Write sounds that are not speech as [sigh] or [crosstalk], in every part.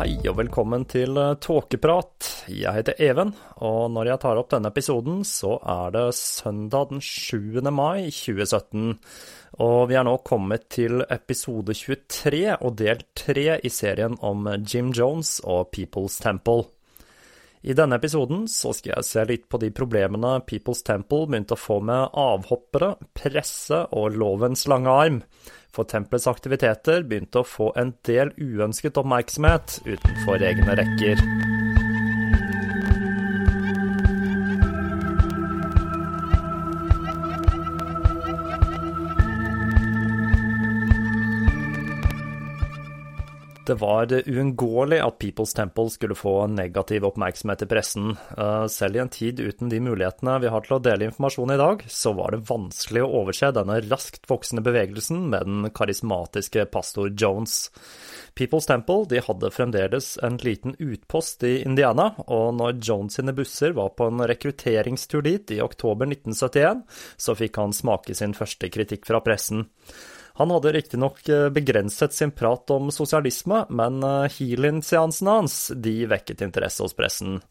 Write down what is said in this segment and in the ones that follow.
Hei og velkommen til eh, Tåkeprat. Jeg heter Even, og når jeg tar opp denne episoden, så er det søndag den 7. mai 2017. Og vi er nå kommet til episode 23 og del 3 i serien om Jim Jones og People's Temple. I denne episoden så skal jeg se litt på de problemene People's Temple begynte å få med avhoppere, presse og lovens lange arm for tempelets aktiviteter begynte å få en del uønsket oppmerksomhet utenfor egne rekker. Det var uunngåelig at People's Temple skulle få negativ oppmerksomhet i pressen. Eh, selv i en tid uten de mulighetene vi har til å dele informasjon i dag, så var det vanskelig å overse denne raskt voksende bevegelsen med den karismatiske pastor Jones. People's Temple de hadde fremdeles en liten utpost i Indiana, og når Jones sine busser var på en rekrutteringstur dit i oktober 1971, så fikk han smake sin første kritikk fra pressen. Han hadde riktignok begrenset sin prat om sosialisme, men healing-seansene hans de vekket interesse hos pressen.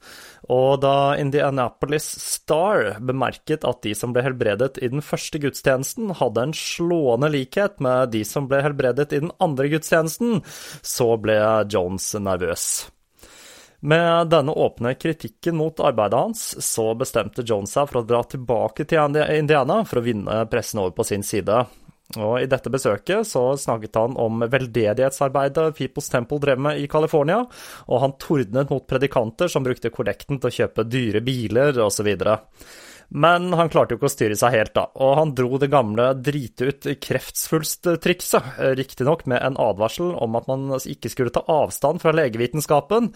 Og da Indianapolis Star bemerket at de som ble helbredet i den første gudstjenesten, hadde en slående likhet med de som ble helbredet i den andre gudstjenesten, så ble Jones nervøs. Med denne åpne kritikken mot arbeidet hans, så bestemte Jones seg for å dra tilbake til Indiana for å vinne pressen over på sin side. Og I dette besøket så snakket han om veldedighetsarbeidet People's Temple drev med i California, og han tordnet mot predikanter som brukte kollekten til å kjøpe dyre biler osv. Men han klarte jo ikke å styre seg helt, da, og han dro det gamle drite ut kreftsvulst-trikset, riktignok med en advarsel om at man ikke skulle ta avstand fra legevitenskapen,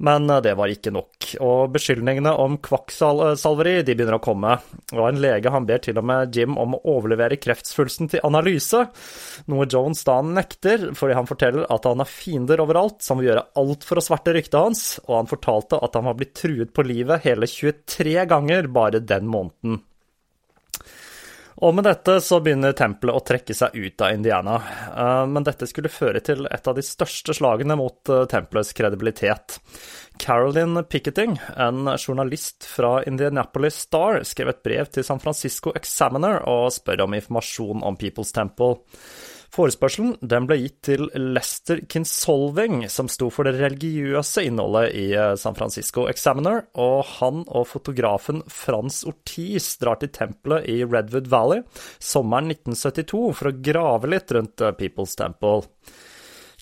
men det var ikke nok. Og beskyldningene om kvakksalveri de begynner å komme, og en lege han ber til og med Jim om å overlevere kreftsvulsten til analyse, noe Jones da nekter, fordi han forteller at han har fiender overalt som vil gjøre alt for å sverte ryktet hans, og han fortalte at han var blitt truet på livet hele 23 ganger bare den måneden. Og med dette så begynner tempelet å trekke seg ut av Indiana, men dette skulle føre til et av de største slagene mot tempelets kredibilitet. Carolyn Picketing, en journalist fra Indianapolis Star, skrev et brev til San Francisco Examiner og spør om informasjon om People's Temple. Forespørselen den ble gitt til Lester Kinsolving, som sto for det religiøse innholdet i San Francisco Examiner, og han og fotografen Frans Ortiz drar til tempelet i Redwood Valley sommeren 1972 for å grave litt rundt People's Temple.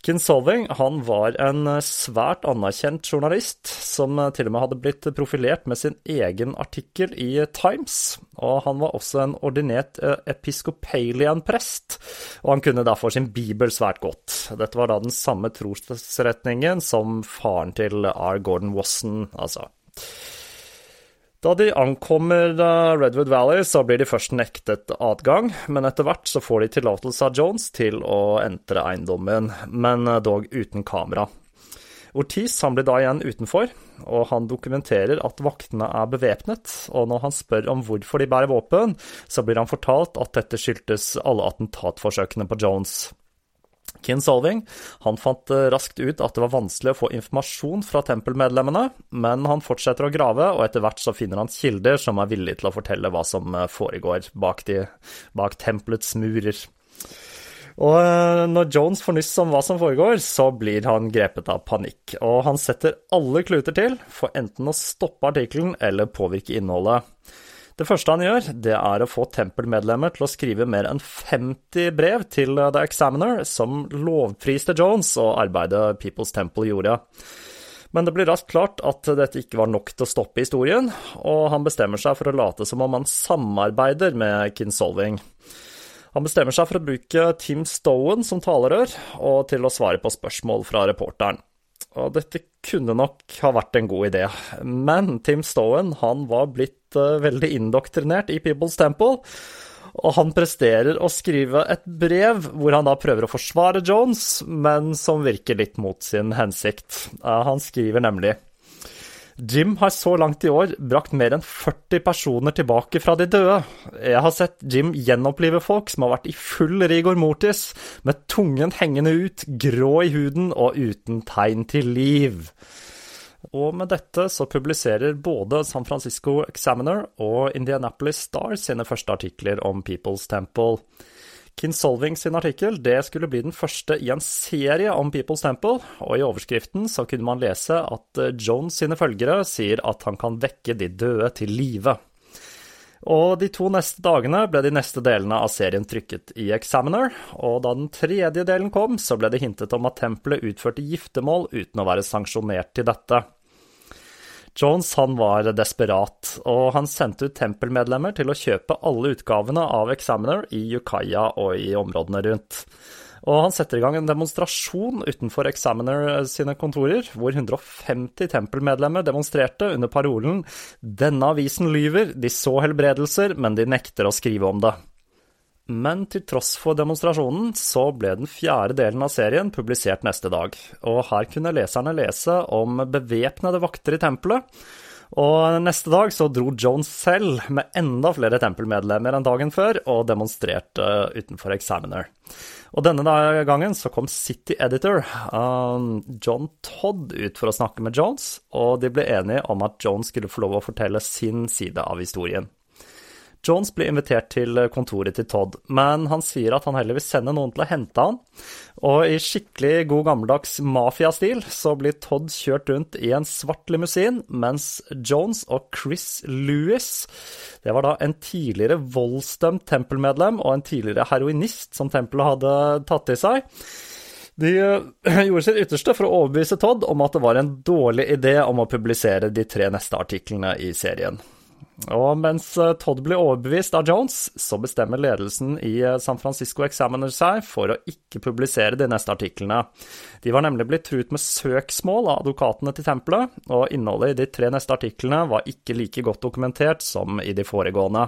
Kinsolving han var en svært anerkjent journalist, som til og med hadde blitt profilert med sin egen artikkel i Times. Og han var også en ordinert eh, episkopalian-prest, og han kunne derfor sin bibel svært godt. Dette var da den samme trosretningen som faren til R. Gordon Wasson, altså. Da de ankommer eh, Redwood Valley, så blir de først nektet adgang, men etter hvert så får de tillatelse av Jones til å entre eiendommen, men eh, dog uten kamera. Ortiz han blir da igjen utenfor, og han dokumenterer at vaktene er bevæpnet, og når han spør om hvorfor de bærer våpen, så blir han fortalt at dette skyldtes alle attentatforsøkene på Jones. Kinsolving han fant eh, raskt ut at det var vanskelig å få informasjon fra tempelmedlemmene, men han fortsetter å grave, og etter hvert så finner han kilder som er villige til å fortelle hva som eh, foregår bak, de, bak tempelets murer. Og eh, når Jones får nyss om hva som foregår, så blir han grepet av panikk, og han setter alle kluter til for enten å stoppe artikkelen eller påvirke innholdet. Det første han gjør, det er å få tempelmedlemmer til å skrive mer enn 50 brev til The Examiner som lovpriste Jones og arbeidet People's Temple gjorde. Men det blir raskt klart at dette ikke var nok til å stoppe historien, og han bestemmer seg for å late som om han samarbeider med Kinsolving. Han bestemmer seg for å bruke Tim Stowen som talerør, og til å svare på spørsmål fra reporteren. Og dette kunne nok ha vært en god idé, men Tim Stowen han var blitt uh, veldig indoktrinert i People's Temple, og han presterer å skrive et brev hvor han da prøver å forsvare Jones, men som virker litt mot sin hensikt. Uh, han skriver nemlig Jim har så langt i år brakt mer enn 40 personer tilbake fra de døde. Jeg har sett Jim gjenopplive folk som har vært i full rigor mortis, med tungen hengende ut, grå i huden og uten tegn til liv. Og med dette så publiserer både San Francisco Examiner og Indianapolis Star sine første artikler om People's Temple. Kinsolving sin artikkel det skulle bli den første i en serie om People's Temple, og i overskriften så kunne man lese at eh, Jones sine følgere sier at han kan vekke de døde til live. Og de to neste dagene ble de neste delene av serien trykket i Examiner, og da den tredje delen kom, så ble det hintet om at tempelet utførte giftermål uten å være sanksjonert til dette. Jones han var desperat, og han sendte ut tempelmedlemmer til å kjøpe alle utgavene av Examiner i Yukaya og i områdene rundt. Og han setter i gang en demonstrasjon utenfor Examiner sine kontorer, hvor 150 tempelmedlemmer demonstrerte under parolen 'Denne avisen lyver, de så helbredelser, men de nekter å skrive om det'. Men til tross for demonstrasjonen, så ble den fjerde delen av serien publisert neste dag, og her kunne leserne lese om bevæpnede vakter i tempelet. Og neste dag så dro Jones selv med enda flere tempelmedlemmer enn dagen før og demonstrerte utenfor Examiner. Og denne gangen så kom City Editor, um, John Todd, ut for å snakke med Jones, og de ble enige om at Jones skulle få lov å fortelle sin side av historien. Jones blir invitert til kontoret til Todd, men han sier at han heller vil sende noen til å hente han. Og i skikkelig god gammeldags mafiastil så blir Todd kjørt rundt i en svart limousin, mens Jones og Chris Lewis, det var da en tidligere voldsdømt tempelmedlem og en tidligere heroinist som tempelet hadde tatt i seg, de eh, [clears throat] gjorde sitt ytterste for å overbevise Todd om at det var en dårlig idé om å publisere de tre neste artiklene i serien. Og mens eh, Todd blir overbevist av Jones, så bestemmer ledelsen i eh, San Francisco Examiner seg for å ikke publisere de neste artiklene. De var nemlig blitt truet med søksmål av advokatene til tempelet, og innholdet i de tre neste artiklene var ikke like godt dokumentert som i de foregående.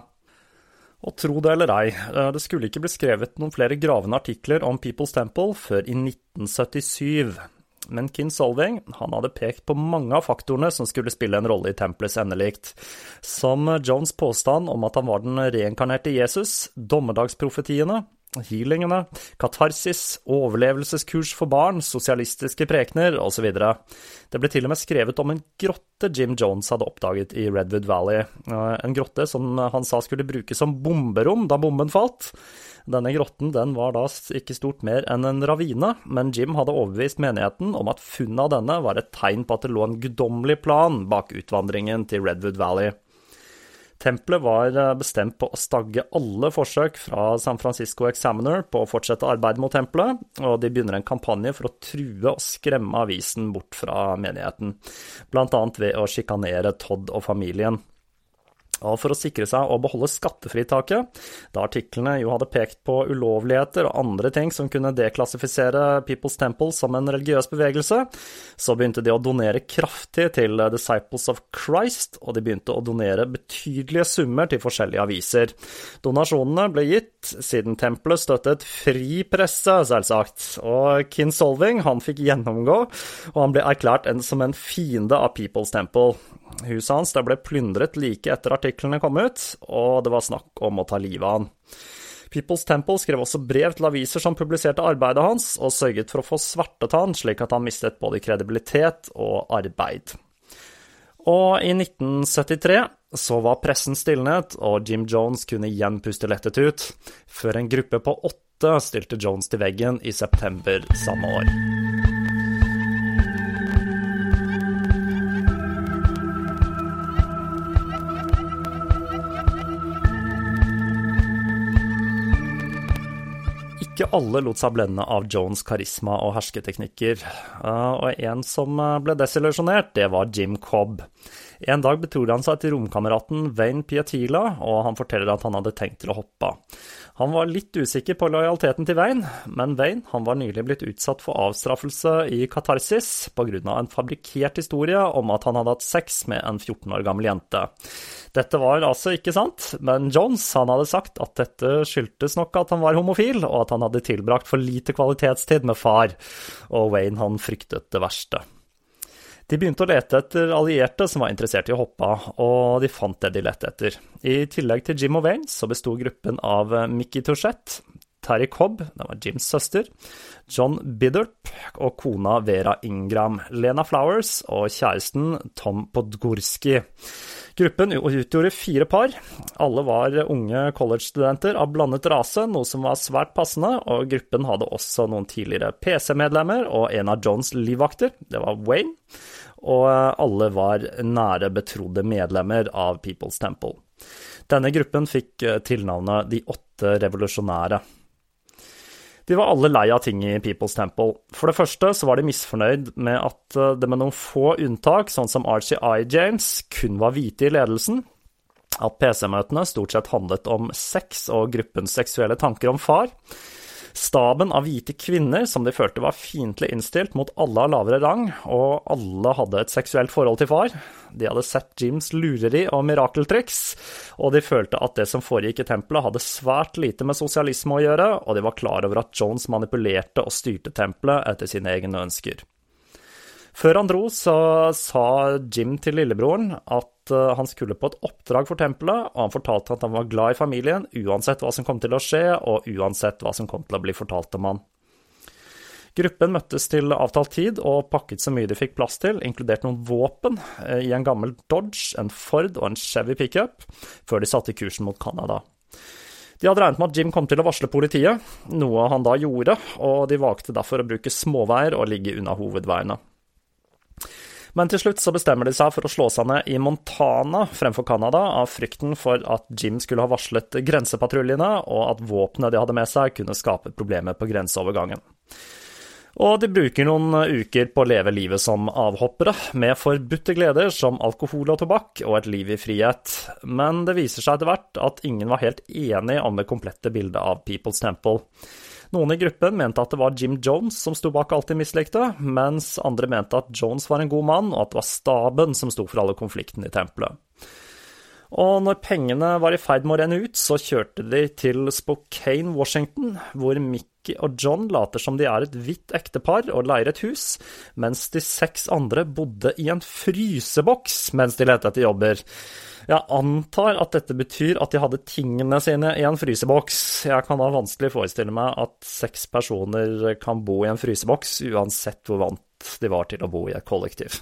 Og tro det eller ei, eh, det skulle ikke bli skrevet noen flere gravende artikler om People's Temple før i 1977. Men Kin Solving han hadde pekt på mange av faktorene som skulle spille en rolle i tempelets endelikt, som Jones' påstand om at han var den reinkarnerte Jesus, dommedagsprofetiene, healingene, katarsis, overlevelseskurs for barn, sosialistiske prekener osv. Det ble til og med skrevet om en grotte Jim Jones hadde oppdaget i Redwood Valley, eh, en grotte som han sa skulle brukes som bomberom da bomben falt. Denne grotten den var da ikke stort mer enn en ravine, men Jim hadde overbevist menigheten om at funnet av denne var et tegn på at det lå en guddommelig plan bak utvandringen til Redwood Valley. Tempelet var eh, bestemt på å stagge alle forsøk fra San Francisco Examiner på å fortsette arbeidet mot tempelet, og de begynner en kampanje for å true og skremme avisen bort fra menigheten, blant annet ved å sjikanere Todd og familien. Og for å sikre seg å beholde skattefritaket, da artiklene jo hadde pekt på ulovligheter og andre ting som kunne deklassifisere People's Temple som en religiøs bevegelse, så begynte de å donere kraftig til Disciples of Christ, og de begynte å donere betydelige summer til forskjellige aviser. Donasjonene ble gitt siden tempelet støttet fri presse, selvsagt, og Kinsolving han fikk gjennomgå, og han ble erklært en, som en fiende av People's Temple. Huset hans ble plyndret like etter artiklene kom ut, og det var snakk om å ta livet av han. People's Temple skrev også brev til aviser som publiserte arbeidet hans, og sørget for å få svartet han, slik at han mistet både kredibilitet og arbeid. Og i 1973 så var pressen stilnet, og Jim Jones kunne igjen puste lettet ut, før en gruppe på åtte stilte Jones til veggen i september samme år. Ikke alle lot seg blende av Jones' karisma og hersketeknikker, eh, og en som eh, ble desillusjonert, det var Jim Cobb. En dag betrodde han seg til romkameraten Wayne Piatila, og han forteller at han hadde tenkt til å hoppe av. Han var litt usikker på lojaliteten til Wayne, men Wayne var nylig blitt utsatt for avstraffelse i katarsis pga. en fabrikkert historie om at han hadde hatt sex med en 14 år gammel jente. Dette var altså ikke sant, men Jones hadde sagt at dette skyldtes nok at han var homofil, og at han hadde tilbrakt for lite kvalitetstid med far, og Wayne fryktet det verste. De begynte å lete etter allierte som var interessert i å hoppe av, og de fant det de lette etter. I tillegg til Jim og Wayne så besto gruppen av Mickey Touchette, Terry Cobb, det var Jims søster, John Bidderp og kona Vera Ingram, Lena Flowers og kjæresten Tom Podgorski. Gruppen utgjorde fire par. Alle var unge college-studenter av blandet rase, noe som var svært passende, og gruppen hadde også noen tidligere PC-medlemmer og en av Johns livvakter, det var Wayne og alle var nære betrodde medlemmer av People's Temple. Denne gruppen fikk eh, tilnavnet De åtte revolusjonære. De var alle lei av ting i People's Temple. For det første så var de misfornøyd med at eh, det med noen få unntak, sånn som RCI James, kun var hvite i ledelsen. At PC-møtene stort sett handlet om sex og gruppens seksuelle tanker om far. Staben av hvite kvinner som de følte var fiendtlig innstilt mot alle av lavere rang, og alle hadde et seksuelt forhold til far. De hadde sett Jims lureri og mirakeltriks, og de følte at det som foregikk i tempelet hadde svært lite med sosialisme å gjøre, og de var klar over at Jones manipulerte og styrte tempelet etter sine egne ønsker. Før han dro, så sa Jim til lillebroren at eh, han skulle på et oppdrag for tempelet, og han fortalte at han var glad i familien, uansett hva som kom til å skje, og uansett hva som kom til å bli fortalt om han. Gruppen møttes til avtalt tid og pakket så mye de fikk plass til, inkludert noen våpen, eh, i en gammel Dodge, en Ford og en Chevy pickup, før de satte kursen mot Canada. De hadde regnet med at Jim kom til å varsle politiet, noe han da gjorde, og de valgte derfor å bruke småveier og ligge unna hovedveiene. Men til slutt så bestemmer de seg for å slå seg ned i Montana fremfor Canada, av frykten for at Jim skulle ha varslet grensepatruljene, og at våpenet de hadde med seg, kunne skape problemer på grenseovergangen. Og de bruker noen uker på å leve livet som avhoppere, med forbudte gleder som alkohol og tobakk og et liv i frihet. Men det viser seg etter hvert at ingen var helt enig om det komplette bildet av People's Temple. Noen i gruppen mente at det var Jim Jones som sto bak alt de mislikte, mens andre mente at Jones var en god mann, og at det var staben som sto for alle konfliktene i tempelet. Og når pengene var i ferd med å renne ut, så kjørte de til Spokane, Washington, hvor Mickey og John later som de er et hvitt ektepar og leier et hus, mens de seks andre bodde i en fryseboks mens de lette etter jobber. Jeg antar at dette betyr at de hadde tingene sine i en fryseboks. Jeg kan da vanskelig forestille meg at seks personer kan bo i en fryseboks, uansett hvor vant de var til å bo i et kollektiv.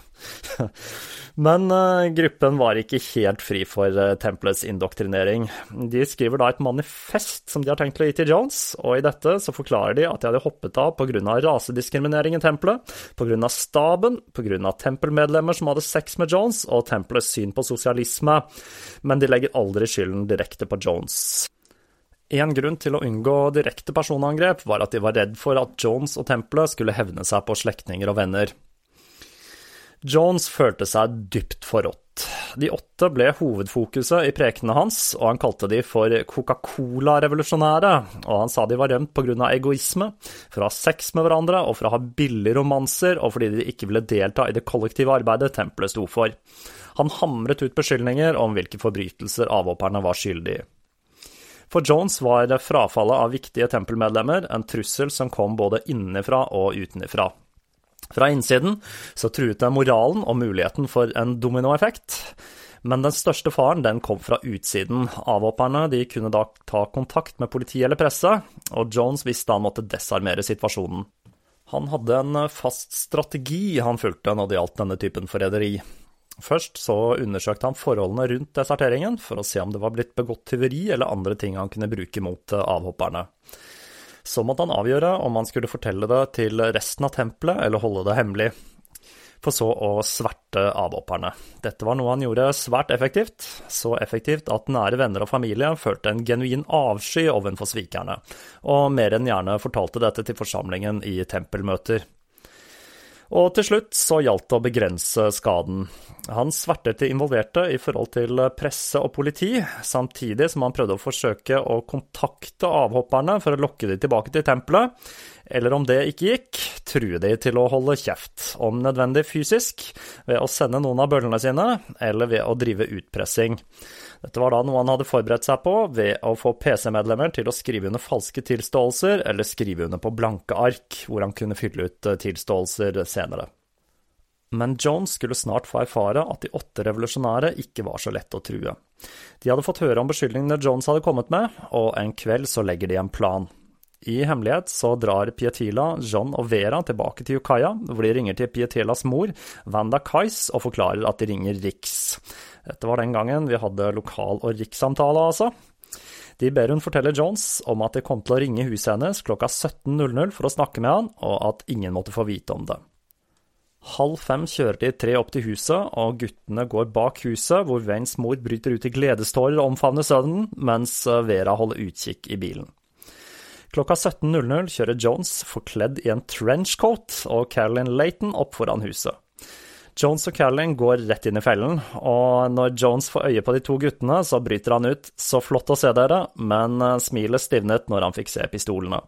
[laughs] Men uh, gruppen var ikke helt fri for uh, tempelets indoktrinering. De skriver da et manifest som de har tenkt å gi til Jones, og i dette så forklarer de at de hadde hoppet av pga. rasediskriminering i tempelet, pga. staben, pga. tempelmedlemmer som hadde sex med Jones, og tempelets syn på sosialisme, men de legger aldri skylden direkte på Jones. En grunn til å unngå direkte personangrep var at de var redd for at Jones og tempelet skulle hevne seg på slektninger og venner. Jones følte seg dypt forrådt. De åtte ble hovedfokuset i prekenene hans, og han kalte de for Coca-Cola-revolusjonære, og han sa de var rømt pga. egoisme, for å ha sex med hverandre og for å ha billige romanser, og fordi de ikke ville delta i det kollektive arbeidet tempelet sto for. Han hamret ut beskyldninger om hvilke forbrytelser avhopperne var skyldige i. For Jones var det frafallet av viktige tempelmedlemmer en trussel som kom både innenfra og utenfra. Fra innsiden så truet det moralen og muligheten for en dominoeffekt. Men den største faren den kom fra utsiden. Avhopperne de kunne da ta kontakt med politi eller presse, og Jones visste han måtte desarmere situasjonen. Han hadde en fast strategi han fulgte når det gjaldt denne typen forræderi. Først så undersøkte han forholdene rundt deserteringen for å se om det var blitt begått tyveri eller andre ting han kunne bruke mot avhopperne. Så måtte han avgjøre om han skulle fortelle det til resten av tempelet eller holde det hemmelig, for så å sverte avhopperne. Dette var noe han gjorde svært effektivt, så effektivt at nære venner og familie følte en genuin avsky ovenfor svikerne, og mer enn gjerne fortalte dette til forsamlingen i tempelmøter. Og til slutt så gjaldt det å begrense skaden. Han svertet de involverte i forhold til presse og politi, samtidig som han prøvde å forsøke å kontakte avhopperne for å lokke de tilbake til tempelet, eller om det ikke gikk, true de til å holde kjeft, om nødvendig fysisk, ved å sende noen av bøllene sine, eller ved å drive utpressing. Dette var da noe han hadde forberedt seg på ved å få PC-medlemmer til å skrive under falske tilståelser, eller skrive under på blanke ark, hvor han kunne fylle ut eh, tilståelser senere. Men Jones skulle snart få erfare at de åtte revolusjonære ikke var så lett å true. De hadde fått høre om beskyldningene Jones hadde kommet med, og en kveld så legger de en plan. I hemmelighet så drar Pietila, John og Vera tilbake til Ukiah, hvor de ringer til Pietilas mor, Wanda Kais, og forklarer at de ringer Riks. Dette var den gangen vi hadde lokal- og rikssamtale, altså. De ber hun fortelle Jones om at de kom til å ringe huset hennes klokka 17.00 for å snakke med han, og at ingen måtte få vite om det. Halv fem kjører de tre opp til huset, og guttene går bak huset, hvor Waynes mor bryter ut i gledestårer og omfavner sønnen, mens Vera holder utkikk i bilen. Klokka 17.00 kjører Jones forkledd i en trenchcoat og Carolyn Laton opp foran huset. Jones og Carolyn går rett inn i fellen, og når Jones får øye på de to guttene, så bryter han ut 'så flott å se dere', men eh, smilet stivnet når han fikk se pistolene.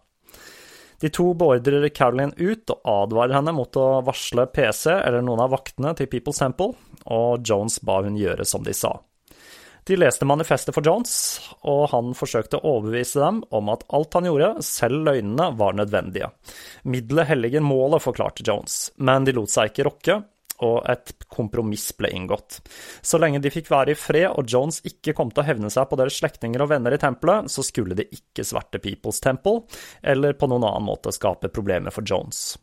De to beordrer Carolyn ut og advarer henne mot å varsle PC eller noen av vaktene til People's Temple, og Jones ba hun gjøre som de sa. De leste manifestet for Jones, og han forsøkte å overbevise dem om at alt han gjorde, selv løgnene, var nødvendige. Middelet helliger målet, forklarte Jones, men de lot seg ikke rokke, og et kompromiss ble inngått. Så lenge de fikk være i fred og Jones ikke kom til å hevne seg på deres slektninger og venner i tempelet, så skulle de ikke sverte People's Temple, eller på noen annen måte skape problemer for Jones.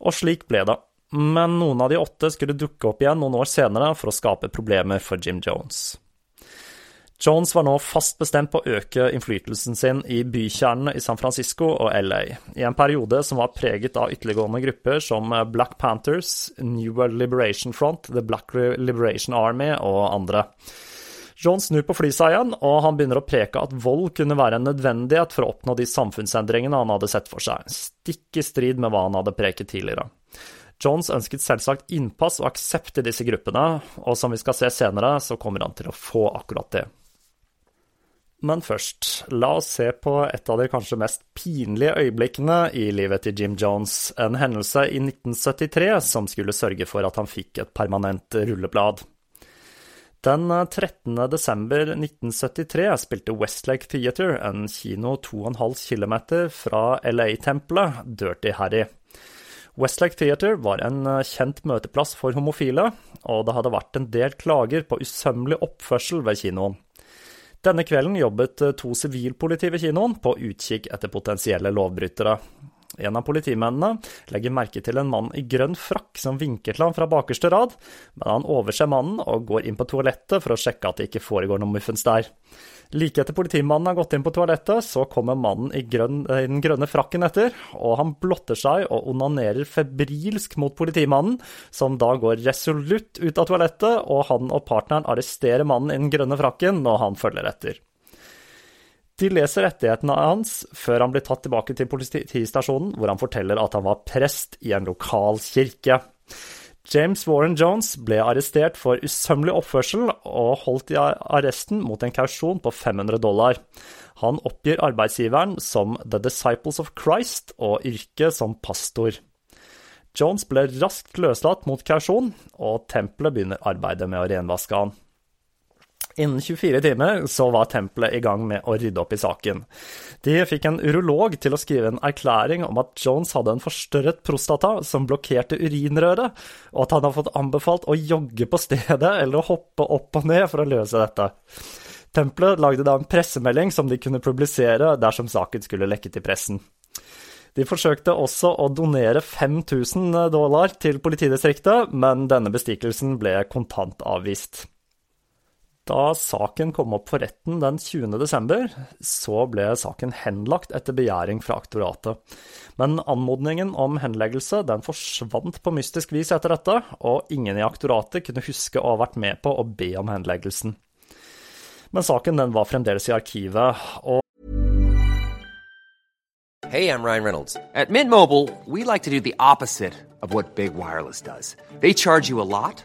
Og slik ble det. Men noen av de åtte skulle dukke opp igjen noen år senere for å skape problemer for Jim Jones. Jones var nå fast bestemt på å øke innflytelsen sin i bykjernene i San Francisco og LA, i en periode som var preget av ytterliggående grupper som Black Panthers, New World Liberation Front, The Black Liberation Army og andre. Jones snur på flisa igjen, og han begynner å preke at vold kunne være en nødvendighet for å oppnå de samfunnsendringene han hadde sett for seg, stikk i strid med hva han hadde preket tidligere. Jones ønsket selvsagt innpass og aksept i disse gruppene, og som vi skal se senere, så kommer han til å få akkurat det. Men først, la oss se på et av de kanskje mest pinlige øyeblikkene i livet til Jim Jones, en hendelse i 1973 som skulle sørge for at han fikk et permanent rulleblad. Den 13. desember 1973 spilte Westlake Theater, en kino 2,5 km fra LA-tempelet, Dirty Harry. Westlake Theater var en kjent møteplass for homofile, og det hadde vært en del klager på usømmelig oppførsel ved kinoen. Denne kvelden jobbet to sivilpoliti ved kinoen på utkikk etter potensielle lovbrytere. En av politimennene legger merke til en mann i grønn frakk som vinker til ham fra bakerste rad, men han overser mannen og går inn på toalettet for å sjekke at det ikke foregår noe muffens der. Like etter politimannen har gått inn på toalettet, så kommer mannen i, grønn, i, den grønne frakken etter, og han blotter seg og onanerer febrilsk mot politimannen, som da går resolutt ut av toalettet, og han og partneren arresterer mannen i den grønne frakken når han følger etter. De leser rettighetene hans før han blir tatt tilbake til politistasjonen, hvor han forteller at han var prest i en lokal kirke. James Warren Jones ble arrestert for usømmelig oppførsel og holdt i arresten mot en kausjon på 500 dollar. Han oppgir arbeidsgiveren som The Disciples of Christ og yrket som pastor. Jones ble raskt løslatt mot kausjon, og tempelet begynner arbeidet med å renvaske han. Innen 24 timer så var tempelet i gang med å rydde opp i saken. De fikk en urolog til å skrive en erklæring om at Jones hadde en forstørret prostata som blokkerte urinrøret, og at han hadde fått anbefalt å jogge på stedet eller å hoppe opp og ned for å løse dette. Tempelet lagde da en pressemelding som de kunne publisere dersom saken skulle lekke til pressen. De forsøkte også å donere 5000 dollar til politidistriktet, men denne bestikkelsen ble kontant avvist. Da saken kom opp for retten den 20. desember, så ble saken henlagt etter begjæring fra aktoratet. Men anmodningen om henleggelse den forsvant på mystisk vis etter dette, og ingen i aktoratet kunne huske å ha vært med på å be om henleggelsen. Men saken den var fremdeles i arkivet, og Hey, I'm Ryan Reynolds. At Mint Mobile, we like to do the opposite of Big Wireless. They charge you a lot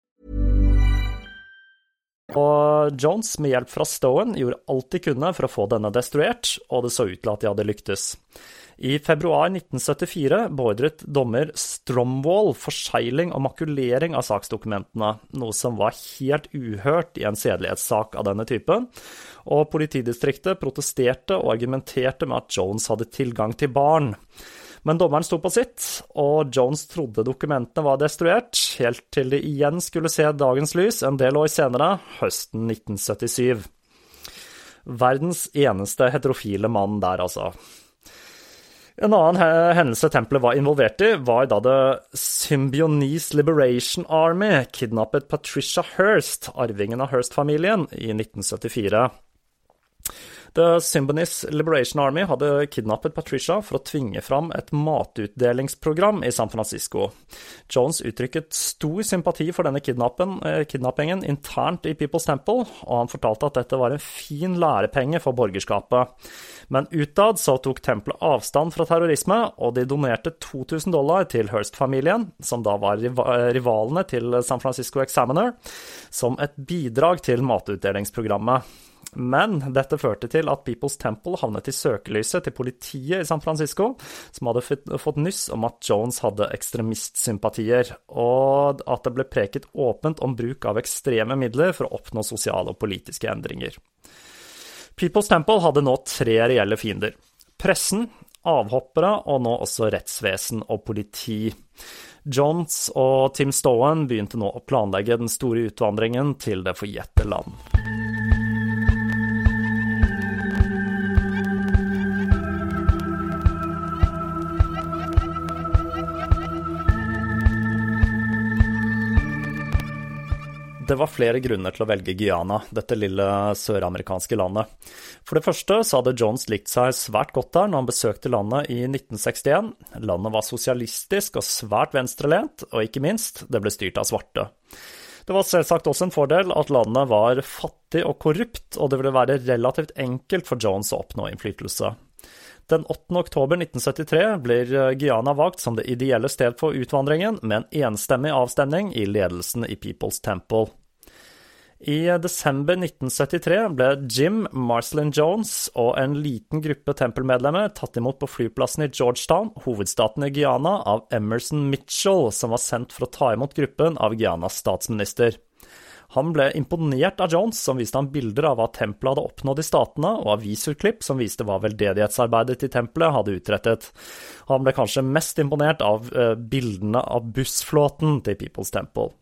Og Jones, med hjelp fra Stowen, gjorde alt de kunne for å få denne destruert, og det så ut til at de hadde lyktes. I februar 1974 beordret dommer Stromwall forsegling og makulering av saksdokumentene, noe som var helt uhørt i en sedelighetssak av denne typen, og politidistriktet protesterte og argumenterte med at Jones hadde tilgang til barn. Men dommeren sto på sitt, og Jones trodde dokumentene var destruert, helt til de igjen skulle se dagens lys en del år senere, høsten 1977. Verdens eneste heterofile mann der, altså. En annen hendelse tempelet var involvert i, var da The Symbionese Liberation Army kidnappet Patricia Hirst, arvingen av Hirst-familien, i 1974. The Symbionese Liberation Army hadde kidnappet Patricia for å tvinge fram et matutdelingsprogram i San Francisco. Jones uttrykket stor sympati for denne eh, kidnappingen internt i People's Temple, og han fortalte at dette var en fin lærepenge for borgerskapet. Men utad så tok tempelet avstand fra terrorisme, og de donerte 2000 dollar til Hirst-familien, som da var rivalene til San Francisco Examiner, som et bidrag til matutdelingsprogrammet. Men dette førte til at People's Temple havnet i søkelyset til politiet i San Francisco, som hadde fått nyss om at Jones hadde ekstremistsympatier, og at det ble preket åpent om bruk av ekstreme midler for å oppnå sosiale og politiske endringer. People's Temple hadde nå tre reelle fiender. Pressen, avhoppere og nå også rettsvesen og politi. Jones og Tim Stowen begynte nå å planlegge den store utvandringen til det forjette land. Det var flere grunner til å velge Guyana, dette lille søramerikanske landet. For det første så hadde Jones likt seg svært godt der når han besøkte landet i 1961. Landet var sosialistisk og svært venstrelent, og ikke minst, det ble styrt av svarte. Det var selvsagt også en fordel at landet var fattig og korrupt, og det ville være relativt enkelt for Jones å oppnå innflytelse. Den 8. oktober 1973 blir Guyana valgt som det ideelle sted for utvandringen, med en enstemmig avstemning i ledelsen i People's Temple. I desember 1973 ble Jim, Marcelin Jones og en liten gruppe tempelmedlemmer tatt imot på flyplassen i Georgetown, hovedstaten i Guyana, av Emerson Mitchell, som var sendt for å ta imot gruppen av Guyanas statsminister. Han ble imponert av Jones, som viste ham bilder av hva tempelet hadde oppnådd i statene, og avisutklipp som viste hva veldedighetsarbeidet til tempelet hadde utrettet. Han ble kanskje mest imponert av eh, bildene av bussflåten til People's Temple.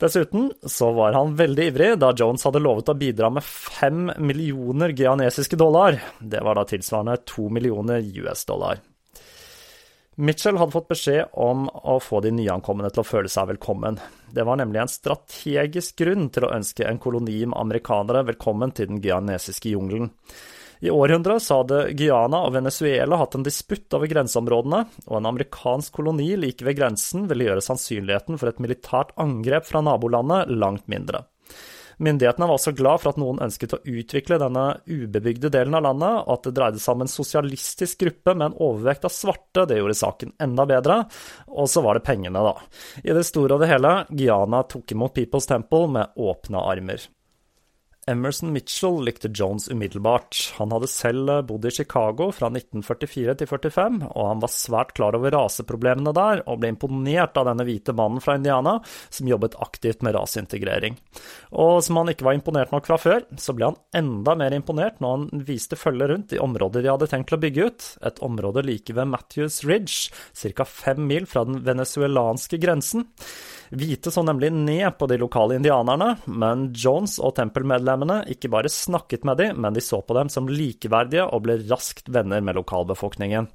Dessuten så var han veldig ivrig da Jones hadde lovet å bidra med fem millioner geanesiske dollar. Det var da tilsvarende to millioner US-dollar. Mitchell hadde fått beskjed om å få de nyankomne til å føle seg velkommen. Det var nemlig en strategisk grunn til å ønske en koloni med amerikanere velkommen til den geanesiske jungelen. I århundrer så hadde Guyana og Venezuela hatt en disputt over grenseområdene, og en amerikansk koloni like ved grensen ville gjøre sannsynligheten for et militært angrep fra nabolandet langt mindre. Myndighetene var også glad for at noen ønsket å utvikle denne ubebygde delen av landet, og at det dreide seg om en sosialistisk gruppe med en overvekt av svarte. Det gjorde saken enda bedre. Og så var det pengene, da. I det store og det hele, Guyana tok imot People's Temple med åpne armer. Emerson Mitchell likte Jones umiddelbart. Han hadde selv bodd i Chicago fra 1944 til 45, og han var svært klar over raseproblemene der, og ble imponert av denne hvite mannen fra Indiana som jobbet aktivt med raseintegrering. Og som han ikke var imponert nok fra før, så ble han enda mer imponert når han viste følge rundt i området de hadde tenkt å bygge ut, et område like ved Matthews Ridge, ca. fem mil fra den venezuelanske grensen. Hvite så nemlig ned på de lokale indianerne, men Jones og tempelmedlemmene ikke bare snakket med dem, men de så på dem som likeverdige og ble raskt venner med lokalbefolkningen.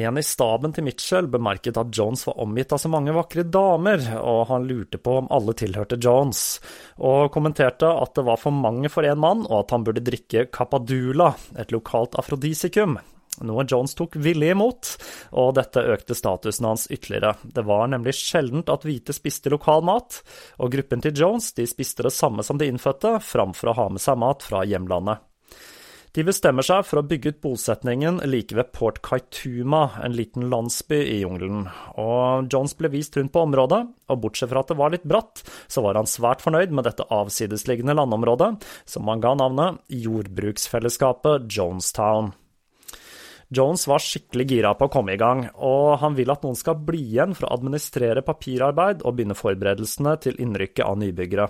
En i staben til Mitchell bemerket at Jones var omgitt av så mange vakre damer, og han lurte på om alle tilhørte Jones, og kommenterte at det var for mange for én mann, og at han burde drikke Capadula, et lokalt afrodisikum noe Jones tok villig imot, og dette økte statusen hans ytterligere. Det var nemlig sjeldent at hvite spiste lokal mat, og gruppen til Jones de spiste det samme som de innfødte, framfor å ha med seg mat fra hjemlandet. De bestemmer seg for å bygge ut bosetningen like ved Port Kaituma, en liten landsby i jungelen. Og Jones ble vist rundt på området, og bortsett fra at det var litt bratt, så var han svært fornøyd med dette avsidesliggende landområdet, som han ga navnet Jordbruksfellesskapet Jonestown. Jones var skikkelig gira på å komme i gang, og han vil at noen skal bli igjen for å administrere papirarbeid og begynne forberedelsene til innrykket av nybyggere.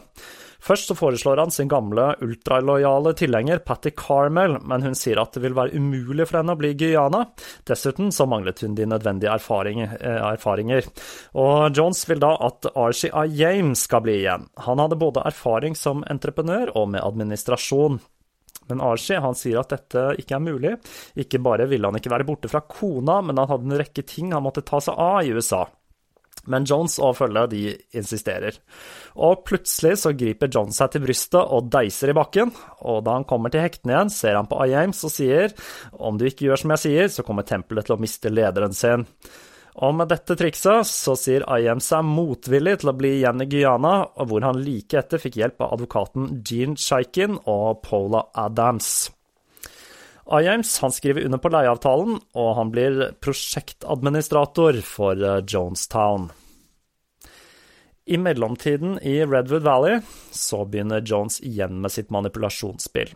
Først så foreslår han sin gamle ultralojale tilhenger Patty Carmel, men hun sier at det vil være umulig for henne å bli Guyana. Dessuten så manglet hun de nødvendige. Eh, erfaringer. Og Jones vil da at RCI James skal bli igjen. Han hadde både erfaring som entreprenør og med administrasjon. Men Archie han sier at dette ikke er mulig. Ikke bare ville han ikke være borte fra kona, men han hadde en rekke ting han måtte ta seg av i USA. Men Jones og følget de insisterer. Og plutselig så griper Jones seg til brystet og deiser i bakken, og da han kommer til hektene igjen, ser han på Iames og sier om du ikke gjør som jeg sier, så kommer tempelet til å miste lederen sin. Og med dette trikset så sier IM seg motvillig til å bli igjen i Guyana, hvor han like etter fikk hjelp av advokaten Gene Chaikin og Paula Adams. Iams skriver under på leieavtalen, og han blir prosjektadministrator for eh, Jonestown. I mellomtiden i Redwood Valley så begynner Jones igjen med sitt manipulasjonsspill.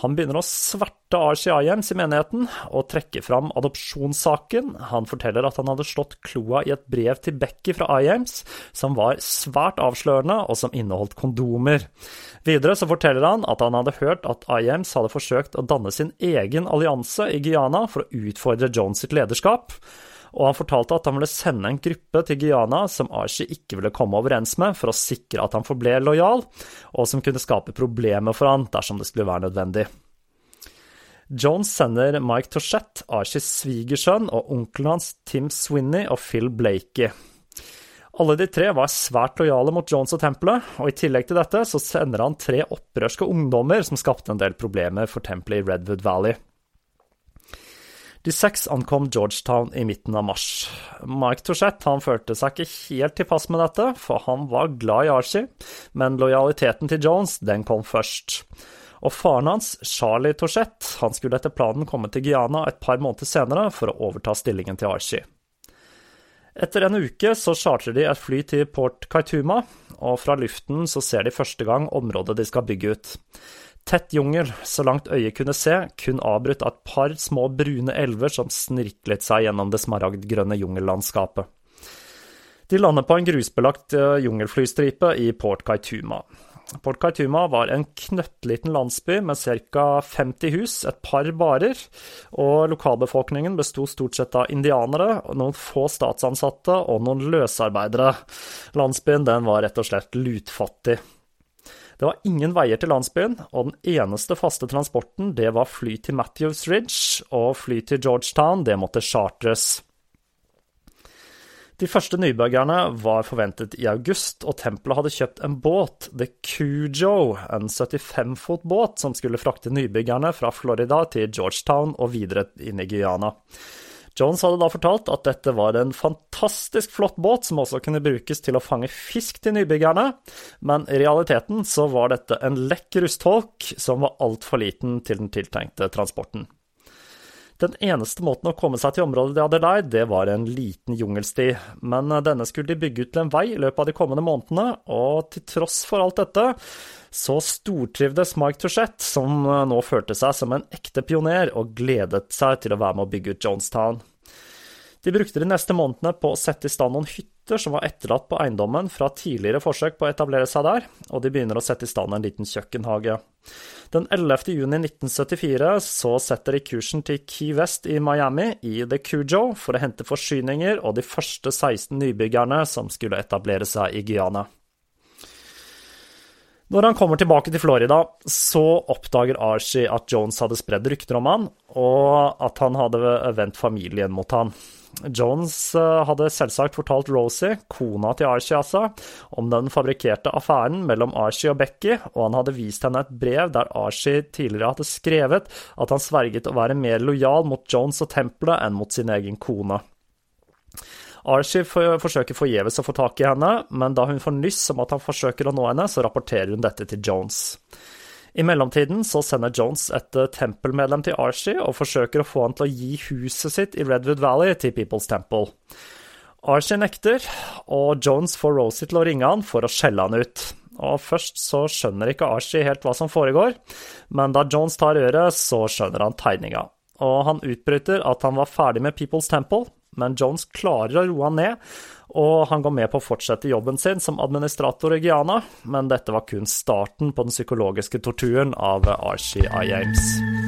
Han begynner å sverte Archie Iams i menigheten og trekke fram adopsjonssaken. Han forteller at han hadde slått kloa i et brev til Becky fra Iams, som var svært avslørende, og som inneholdt kondomer. Videre så forteller han at han hadde hørt at Iams hadde forsøkt å danne sin egen allianse i Guyana for å utfordre Jones sitt lederskap og han fortalte at han ville sende en gruppe til Guyana som Archie ikke ville komme overens med, for å sikre at han forble lojal, og som kunne skape problemer for han dersom det skulle være nødvendig. Jones sender Mike Tochette, Archies svigersønn, og onkelen hans Tim Swinney og Phil Blakey. Alle de tre var svært lojale mot Jones og tempelet, og i tillegg til dette så sender han tre opprørske ungdommer som skapte en del problemer for tempelet i Redwood Valley. De seks ankom Georgetown i midten av mars. Mike Touchette følte seg ikke helt tilpass med dette, for han var glad i Archie, men lojaliteten til Jones den kom først. Og faren hans, Charlie Touchette, han skulle etter planen komme til Guyana et par måneder senere for å overta stillingen til Archie. Etter en uke så chartrer de et fly til Port Kaituma, og fra luften så ser de første gang området de skal bygge ut. Tett jungel, så langt øyet kunne se, kun avbrutt av et par små brune elver som snirklet seg gjennom det smaragdgrønne jungellandskapet. De landet på en grusbelagt eh, jungelflystripe i Port Kaituma. Port Kaituma var en knøttliten landsby med ca. 50 hus, et par barer, og lokalbefolkningen besto stort sett av indianere, noen få statsansatte og noen løsarbeidere. Landsbyen var rett og slett lutfattig. Det var ingen veier til landsbyen, og den eneste faste transporten det var fly til Matthews Ridge, og fly til Georgetown det måtte chartres. De første nybyggerne var forventet i august, og tempelet hadde kjøpt en båt, The Cujo, en 75 fot båt som skulle frakte nybyggerne fra Florida til Georgetown og videre inn i Guyana. Jones hadde da fortalt at dette var en fantastisk flott båt som også kunne brukes til å fange fisk til nybyggerne, men i realiteten så var dette en lekk rustholk som var altfor liten til den tiltenkte transporten. Den eneste måten å komme seg til området de hadde leid, det var en liten jungelsti, men denne skulle de bygge ut til en vei i løpet av de kommende månedene, og til tross for alt dette, så stortrivdes Mike Touchette, som nå følte seg som en ekte pioner og gledet seg til å være med å bygge ut Jonestown. De brukte de neste månedene på å sette i stand noen hytter som var etterlatt på eiendommen fra tidligere forsøk på å etablere seg der, og de begynner å sette i stand en liten kjøkkenhage. Den 11. juni 1974 så setter de kursen til Key West i Miami, i The Cujo, for å hente forsyninger og de første 16 nybyggerne som skulle etablere seg i Guyana. Når han kommer tilbake til Florida, så oppdager Archie at Jones hadde spredd rykter om han, og at han hadde vendt familien mot han. Jones eh, hadde selvsagt fortalt Rosie, kona til Archie altså, om den fabrikkerte affæren mellom Archie og Becky, og han hadde vist henne et brev der Archie tidligere hadde skrevet at han sverget å være mer lojal mot Jones og tempelet enn mot sin egen kone. Archie forsøker forgjeves å få tak i henne, men da hun får nyss om at han forsøker å nå henne, så rapporterer hun dette til Jones. I mellomtiden så sender Jones et eh, tempelmedlem til Archie og forsøker å få han til å gi huset sitt i Redwood Valley til People's Temple. Archie nekter, og Jones får Rosie til å ringe han for å skjelle han ut. Og Først så skjønner ikke Archie helt hva som foregår, men da Jones tar øret, så skjønner han tegninga. Og han utbryter at han var ferdig med People's Temple, men Jones klarer å roe han ned, og han går med på å fortsette jobben sin som administrator i Guyana, men dette var kun starten på den psykologiske torturen av Archie I. James.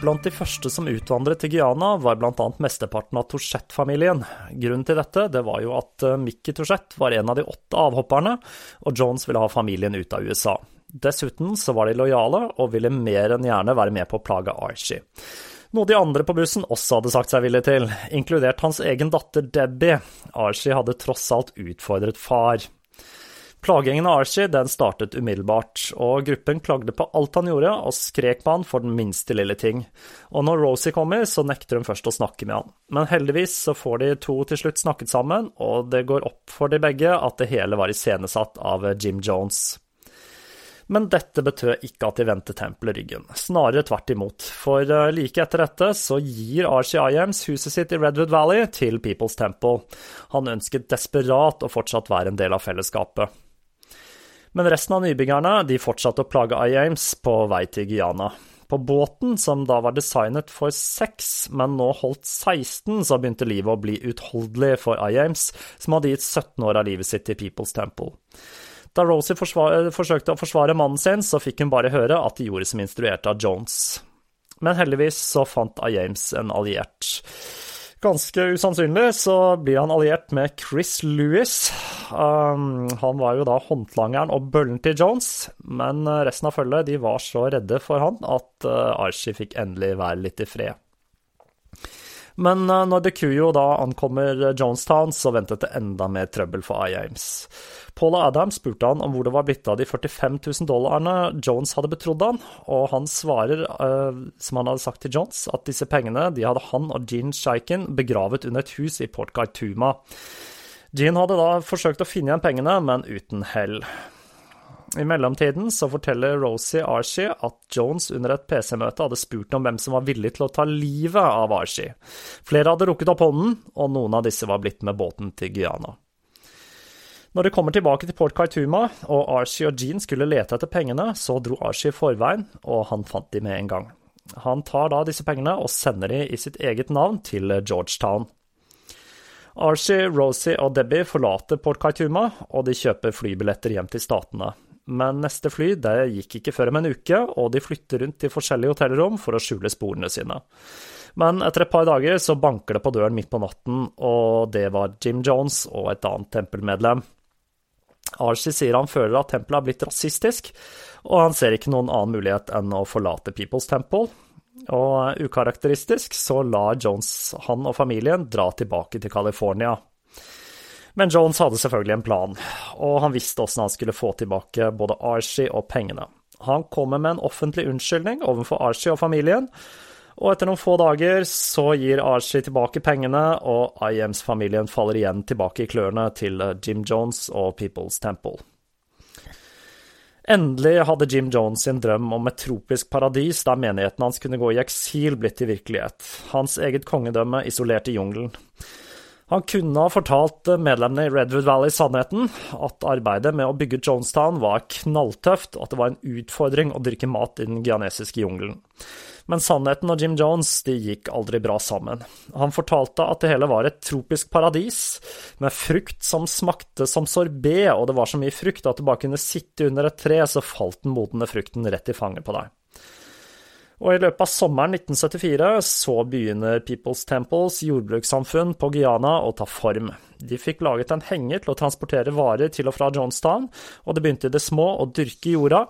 Blant de første som utvandret til Guyana, var bl.a. mesteparten av Touchette-familien. Grunnen til dette det var jo at eh, Mickey Touchette var en av de åtte avhopperne, og Jones ville ha familien ut av USA. Dessuten så var de lojale og ville mer enn gjerne være med på å plage Archie. Noe de andre på bussen også hadde sagt seg villig til, inkludert hans egen datter Debbie. Archie hadde tross alt utfordret far. Plagingen av Archie den startet umiddelbart, og gruppen klagde på alt han gjorde, og skrek på han for den minste lille ting. Og når Rosie kommer, så nekter hun først å snakke med han. Men heldigvis så får de to til slutt snakket sammen, og det går opp for de begge at det hele var iscenesatt av Jim Jones. Men dette betød ikke at de vendte tempelet ryggen, snarere tvert imot, for eh, like etter dette så gir Archie Iams huset sitt i Redwood Valley til People's Temple. Han ønsket desperat å fortsatt være en del av fellesskapet. Men resten av nybyggerne de fortsatte å plage IAMS på vei til Guyana. På båten, som da var designet for seks, men nå holdt 16, så begynte livet å bli utholdelig for IAMS, som hadde gitt 17 år av livet sitt til People's Temple. Da Rosie forsøkte å forsvare mannen sin, så fikk hun bare høre at de gjorde som instruert av Jones. Men heldigvis så fant Iames en alliert. Ganske usannsynlig så blir han alliert med Chris Lewis. Um, han var jo da håndlangeren og bøllen til Jones, men resten av følget de var så redde for han at uh, Archie fikk endelig være litt i fred. Men uh, når Decuyo da ankommer Jonestown, så ventet det enda mer trøbbel for IAMs. Paul Adam spurte han om hvor det var blitt av de 45 000 dollarene Jones hadde betrodd han, og han svarer, uh, som han hadde sagt til Jones, at disse pengene de hadde han og Jean Shaiken begravet under et hus i Port Gaituma. Jean hadde da forsøkt å finne igjen pengene, men uten hell. I mellomtiden så forteller Rosie Archie at Jones under et PC-møte hadde spurt om hvem som var villig til å ta livet av Archie. Flere hadde rukket opp hånden, og noen av disse var blitt med båten til Guyana. Når de kommer tilbake til Port Kaituma, og Archie og Jean skulle lete etter pengene, så dro Archie i forveien, og han fant de med en gang. Han tar da disse pengene og sender de i sitt eget navn til Georgetown. Archie, Rosie og Debbie forlater Port Kaituma, og de kjøper flybilletter hjem til statene. Men neste fly det gikk ikke før om en uke, og de flytter rundt til forskjellige hotellrom for å skjule sporene sine. Men etter et par dager så banker det på døren midt på natten, og det var Jim Jones og et annet tempelmedlem. Archie sier han føler at tempelet har blitt rasistisk, og han ser ikke noen annen mulighet enn å forlate People's Temple. Og ukarakteristisk så lar Jones han og familien dra tilbake til California. Men Jones hadde selvfølgelig en plan, og han visste åssen han skulle få tilbake både Archie og pengene. Han kommer med en offentlig unnskyldning overfor Archie og familien, og etter noen få dager så gir Archie tilbake pengene, og IMs-familien faller igjen tilbake i klørne til Jim Jones og People's Temple. Endelig hadde Jim Jones sin drøm om et tropisk paradis der menigheten hans kunne gå i eksil, blitt til virkelighet. Hans eget kongedømme isolert i jungelen. Han kunne ha fortalt medlemmene i Redwood Valley sannheten, at arbeidet med å bygge Jonestown var knalltøft, og at det var en utfordring å dyrke mat i den gianesiske jungelen. Men sannheten og Jim Jones de gikk aldri bra sammen. Han fortalte at det hele var et tropisk paradis, med frukt som smakte som sorbé, og det var så mye frukt at du bare kunne sitte under et tre, så falt den modne frukten rett i fanget på deg. Og i løpet av sommeren 1974 så begynner People's Temples jordbrukssamfunn på Guyana å ta form. De fikk laget en henger til å transportere varer til og fra Johnstown, og det begynte i det små å dyrke jorda.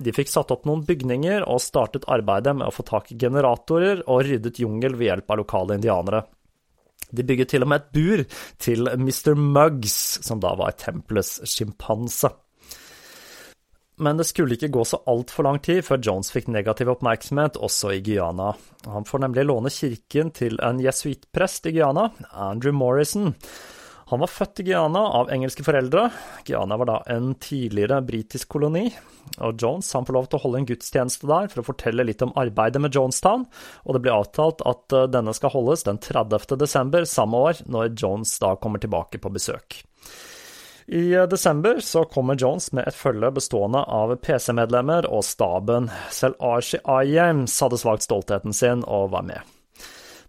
De fikk satt opp noen bygninger og startet arbeidet med å få tak i generatorer og ryddet jungel ved hjelp av lokale indianere. De bygget til og med et bur til Mr. Muggs, som da var tempelets sjimpanse men det skulle ikke gå så altfor lang tid før Jones fikk negativ oppmerksomhet også i Guyana. Han får nemlig låne kirken til en jesuittprest i Guyana, Andrew Morrison. Han var født i Guyana av engelske foreldre. Guyana var da en tidligere britisk koloni. Og Jones han får lov til å holde en gudstjeneste der for å fortelle litt om arbeidet med Jonestown, og det blir avtalt at eh, denne skal holdes den 30. desember samme år, når Jones da kommer tilbake på besøk. I desember så kommer Jones med et følge bestående av PC-medlemmer og staben. Selv Archie Iams hadde svakt stoltheten sin og var med.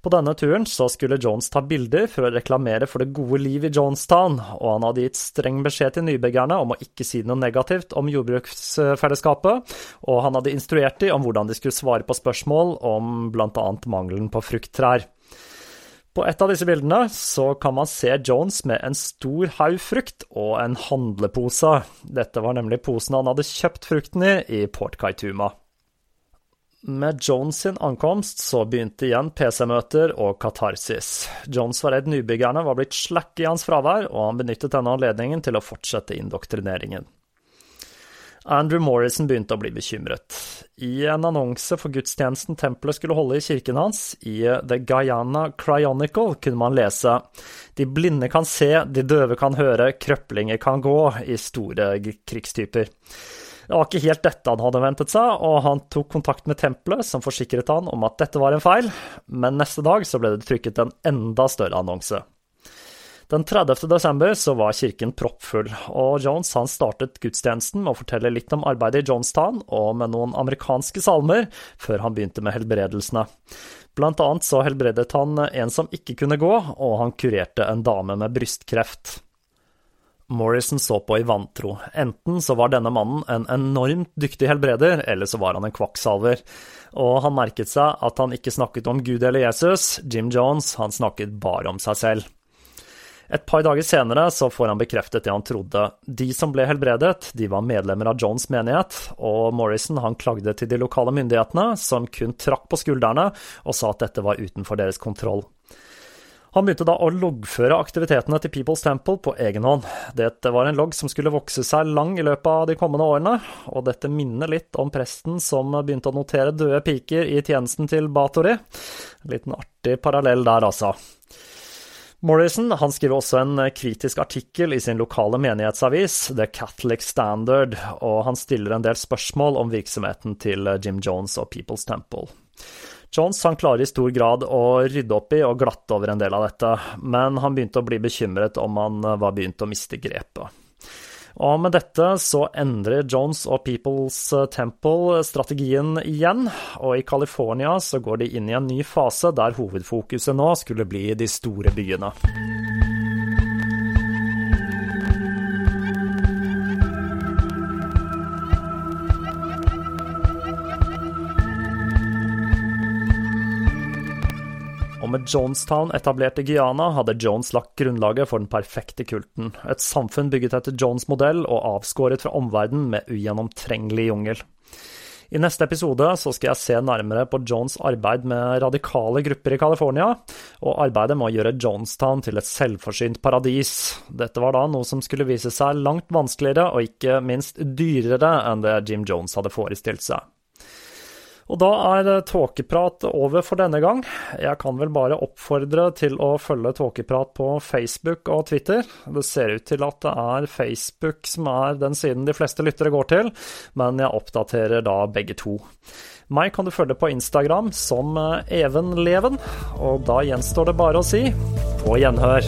På denne turen så skulle Jones ta bilder for å reklamere for det gode liv i Jonestown, og han hadde gitt streng beskjed til nybyggerne om å ikke si noe negativt om jordbruksfellesskapet, og han hadde instruert dem om hvordan de skulle svare på spørsmål om bl.a. mangelen på frukttrær. På et av disse bildene så kan man se Jones med en stor haug frukt og en handlepose. Dette var nemlig posen han hadde kjøpt frukten i i Port Kaituma. Med Jones sin ankomst så begynte igjen PC-møter og katarsis. Jones var redd nybyggerne var blitt slakke i hans fravær, og han benyttet denne anledningen til å fortsette indoktrineringen. Andrew Morrison begynte å bli bekymret. I en annonse for gudstjenesten tempelet skulle holde i kirken hans, i The Guyana Cryonicle, kunne man lese De blinde kan se, de døve kan høre, krøplinger kan gå, i store krigstyper. Det var ikke helt dette han hadde ventet seg, og han tok kontakt med tempelet, som forsikret han om at dette var en feil, men neste dag så ble det trykket en enda større annonse. Den 30. desember så var kirken proppfull, og Jones han startet gudstjenesten med å fortelle litt om arbeidet i Jonestown og med noen amerikanske salmer, før han begynte med helbredelsene. Blant annet så helbredet han en som ikke kunne gå, og han kurerte en dame med brystkreft. Morrison så på i vantro. Enten så var denne mannen en enormt dyktig helbreder, eller så var han en kvakksalver. Og han merket seg at han ikke snakket om Gud eller Jesus, Jim Jones, han snakket bare om seg selv. Et par dager senere så får han bekreftet det han trodde. De som ble helbredet, de var medlemmer av Johns menighet, og Morrison han klagde til de lokale myndighetene, som kun trakk på skuldrene og sa at dette var utenfor deres kontroll. Han begynte da å loggføre aktivitetene til People's Temple på egen hånd. Dette var en logg som skulle vokse seg lang i løpet av de kommende årene, og dette minner litt om presten som begynte å notere døde piker i tjenesten til Bathory. En liten artig parallell der, altså. Morrison han skriver også en kritisk artikkel i sin lokale menighetsavis, The Catholic Standard, og han stiller en del spørsmål om virksomheten til Jim Jones og People's Temple. Jones han klarer i stor grad å rydde opp i og glatte over en del av dette, men han begynte å bli bekymret om han var begynt å miste grepet. Og med dette så endrer Jones og People's Temple strategien igjen, og i California så går de inn i en ny fase der hovedfokuset nå skulle bli de store byene. Med Jonestown etablert i Guyana, hadde Jones lagt grunnlaget for den perfekte kulten. Et samfunn bygget etter Jones' modell og avskåret fra omverdenen med ugjennomtrengelig jungel. I neste episode så skal jeg se nærmere på Jones' arbeid med radikale grupper i California, og arbeidet med å gjøre Jonestown til et selvforsynt paradis. Dette var da noe som skulle vise seg langt vanskeligere og ikke minst dyrere enn det Jim Jones hadde forestilt seg. Og da er Tåkeprat over for denne gang. Jeg kan vel bare oppfordre til å følge Tåkeprat på Facebook og Twitter. Det ser ut til at det er Facebook som er den siden de fleste lyttere går til, men jeg oppdaterer da begge to. Meg kan du følge på Instagram som Even Leven, og da gjenstår det bare å si på gjenhør.